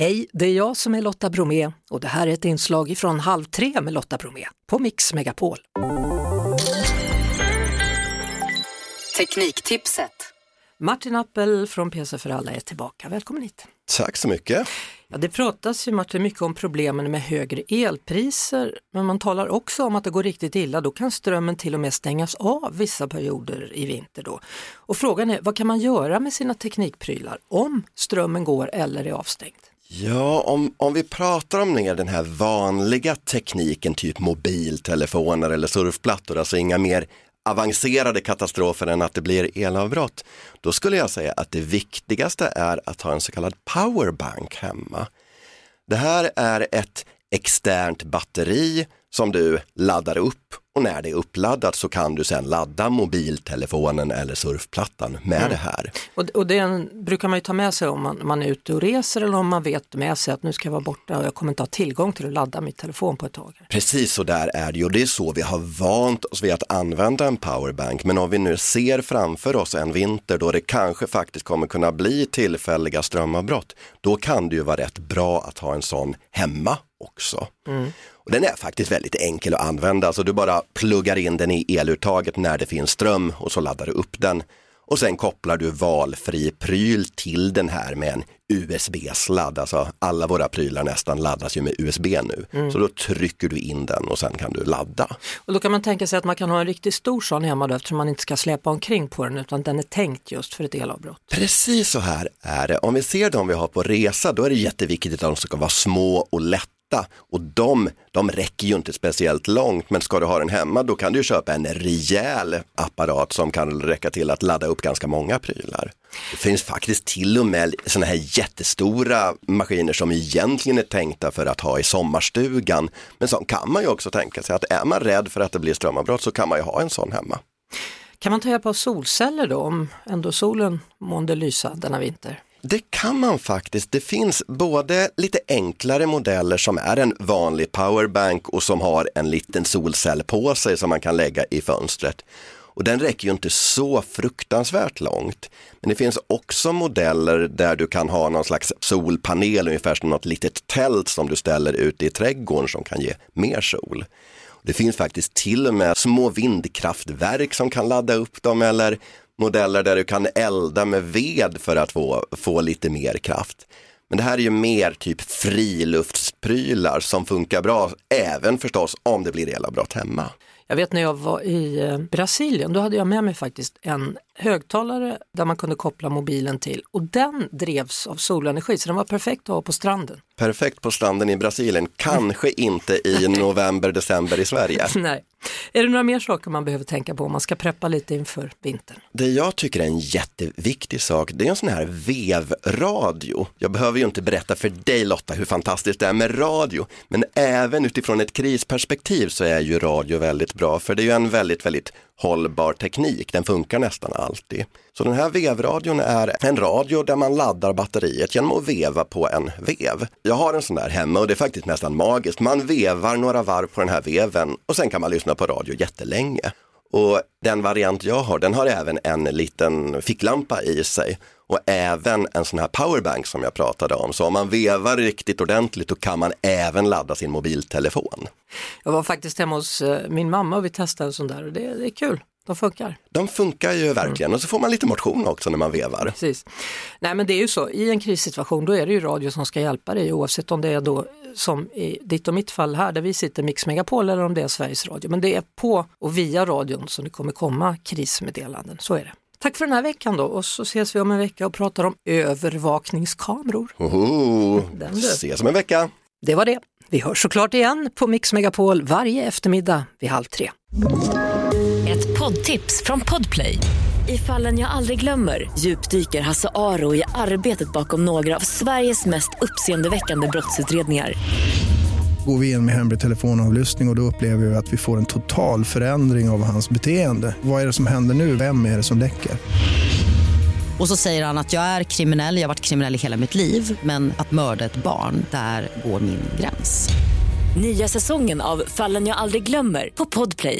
Hej, det är jag som är Lotta Bromé och det här är ett inslag från Halv tre med Lotta Bromé på Mix Megapol. Tekniktipset. Martin Appel från PC för alla är tillbaka, välkommen hit. Tack så mycket. Ja, det pratas ju Martin mycket om problemen med högre elpriser, men man talar också om att det går riktigt illa, då kan strömmen till och med stängas av vissa perioder i vinter. Då. Och frågan är, vad kan man göra med sina teknikprylar om strömmen går eller är avstängd? Ja, om, om vi pratar om den här vanliga tekniken, typ mobiltelefoner eller surfplattor, alltså inga mer avancerade katastrofer än att det blir elavbrott, då skulle jag säga att det viktigaste är att ha en så kallad powerbank hemma. Det här är ett externt batteri som du laddar upp och när det är uppladdat så kan du sedan ladda mobiltelefonen eller surfplattan med mm. det här. Och, och det brukar man ju ta med sig om man, man är ute och reser eller om man vet med sig att nu ska jag vara borta och jag kommer inte ha tillgång till att ladda min telefon på ett tag. Precis så där är det ju och det är så vi har vant oss vid att använda en powerbank. Men om vi nu ser framför oss en vinter då det kanske faktiskt kommer kunna bli tillfälliga strömavbrott, då kan det ju vara rätt bra att ha en sån hemma också. Mm. Den är faktiskt väldigt enkel att använda, så alltså du bara pluggar in den i eluttaget när det finns ström och så laddar du upp den. Och sen kopplar du valfri pryl till den här med en USB-sladd. Alltså alla våra prylar nästan laddas ju med USB nu. Mm. Så då trycker du in den och sen kan du ladda. Och då kan man tänka sig att man kan ha en riktigt stor sån hemma då, eftersom man inte ska släpa omkring på den utan den är tänkt just för ett elavbrott. Precis så här är det. Om vi ser de vi har på resa då är det jätteviktigt att de ska vara små och lätta och de, de räcker ju inte speciellt långt men ska du ha den hemma då kan du köpa en rejäl apparat som kan räcka till att ladda upp ganska många prylar. Det finns faktiskt till och med sådana här jättestora maskiner som egentligen är tänkta för att ha i sommarstugan. Men som kan man ju också tänka sig att är man rädd för att det blir strömavbrott så kan man ju ha en sån hemma. Kan man ta hjälp av solceller då om ändå solen månde lysa denna vinter? Det kan man faktiskt. Det finns både lite enklare modeller som är en vanlig powerbank och som har en liten solcell på sig som man kan lägga i fönstret. Och den räcker ju inte så fruktansvärt långt. Men det finns också modeller där du kan ha någon slags solpanel, ungefär som något litet tält som du ställer ute i trädgården som kan ge mer sol. Det finns faktiskt till och med små vindkraftverk som kan ladda upp dem eller modeller där du kan elda med ved för att få, få lite mer kraft. Men det här är ju mer typ friluftsprylar som funkar bra, även förstås om det blir elavbrott hemma. Jag vet när jag var i eh, Brasilien, då hade jag med mig faktiskt en högtalare där man kunde koppla mobilen till och den drevs av solenergi så den var perfekt att ha på stranden. Perfekt på stranden i Brasilien, kanske inte i november, december i Sverige. Nej. Är det några mer saker man behöver tänka på om man ska preppa lite inför vintern? Det jag tycker är en jätteviktig sak, det är en sån här vevradio. Jag behöver ju inte berätta för dig Lotta hur fantastiskt det är med radio, men även utifrån ett krisperspektiv så är ju radio väldigt bra, för det är ju en väldigt, väldigt hållbar teknik. Den funkar nästan alltid. Så den här vevradion är en radio där man laddar batteriet genom att veva på en vev. Jag har en sån där hemma och det är faktiskt nästan magiskt. Man vevar några varv på den här veven och sen kan man lyssna på radio jättelänge. Och den variant jag har, den har även en liten ficklampa i sig och även en sån här powerbank som jag pratade om. Så om man vevar riktigt ordentligt då kan man även ladda sin mobiltelefon. Jag var faktiskt hemma hos eh, min mamma och vi testade en sån där och det, det är kul. De funkar. De funkar ju verkligen mm. och så får man lite motion också när man vevar. Precis. Nej men det är ju så, i en krissituation då är det ju radio som ska hjälpa dig oavsett om det är då som i ditt och mitt fall här där vi sitter Mix Megapol eller om det är Sveriges Radio. Men det är på och via radion som det kommer komma krismeddelanden, så är det. Tack för den här veckan då och så ses vi om en vecka och pratar om övervakningskameror. Oho, ses om en vecka. Det var det. Vi hörs såklart igen på Mix Megapol varje eftermiddag vid halv tre. Ett poddtips från Podplay. I fallen jag aldrig glömmer djupdyker Hasse Aro i arbetet bakom några av Sveriges mest uppseendeväckande brottsutredningar går vi in med hemlig telefonavlyssning och, och då upplever vi att vi får en total förändring av hans beteende. Vad är det som händer nu? Vem är det som läcker? Och så säger han att jag är kriminell, jag har varit kriminell i hela mitt liv men att mörda ett barn, där går min gräns. Nya säsongen av Fallen jag aldrig glömmer på Podplay.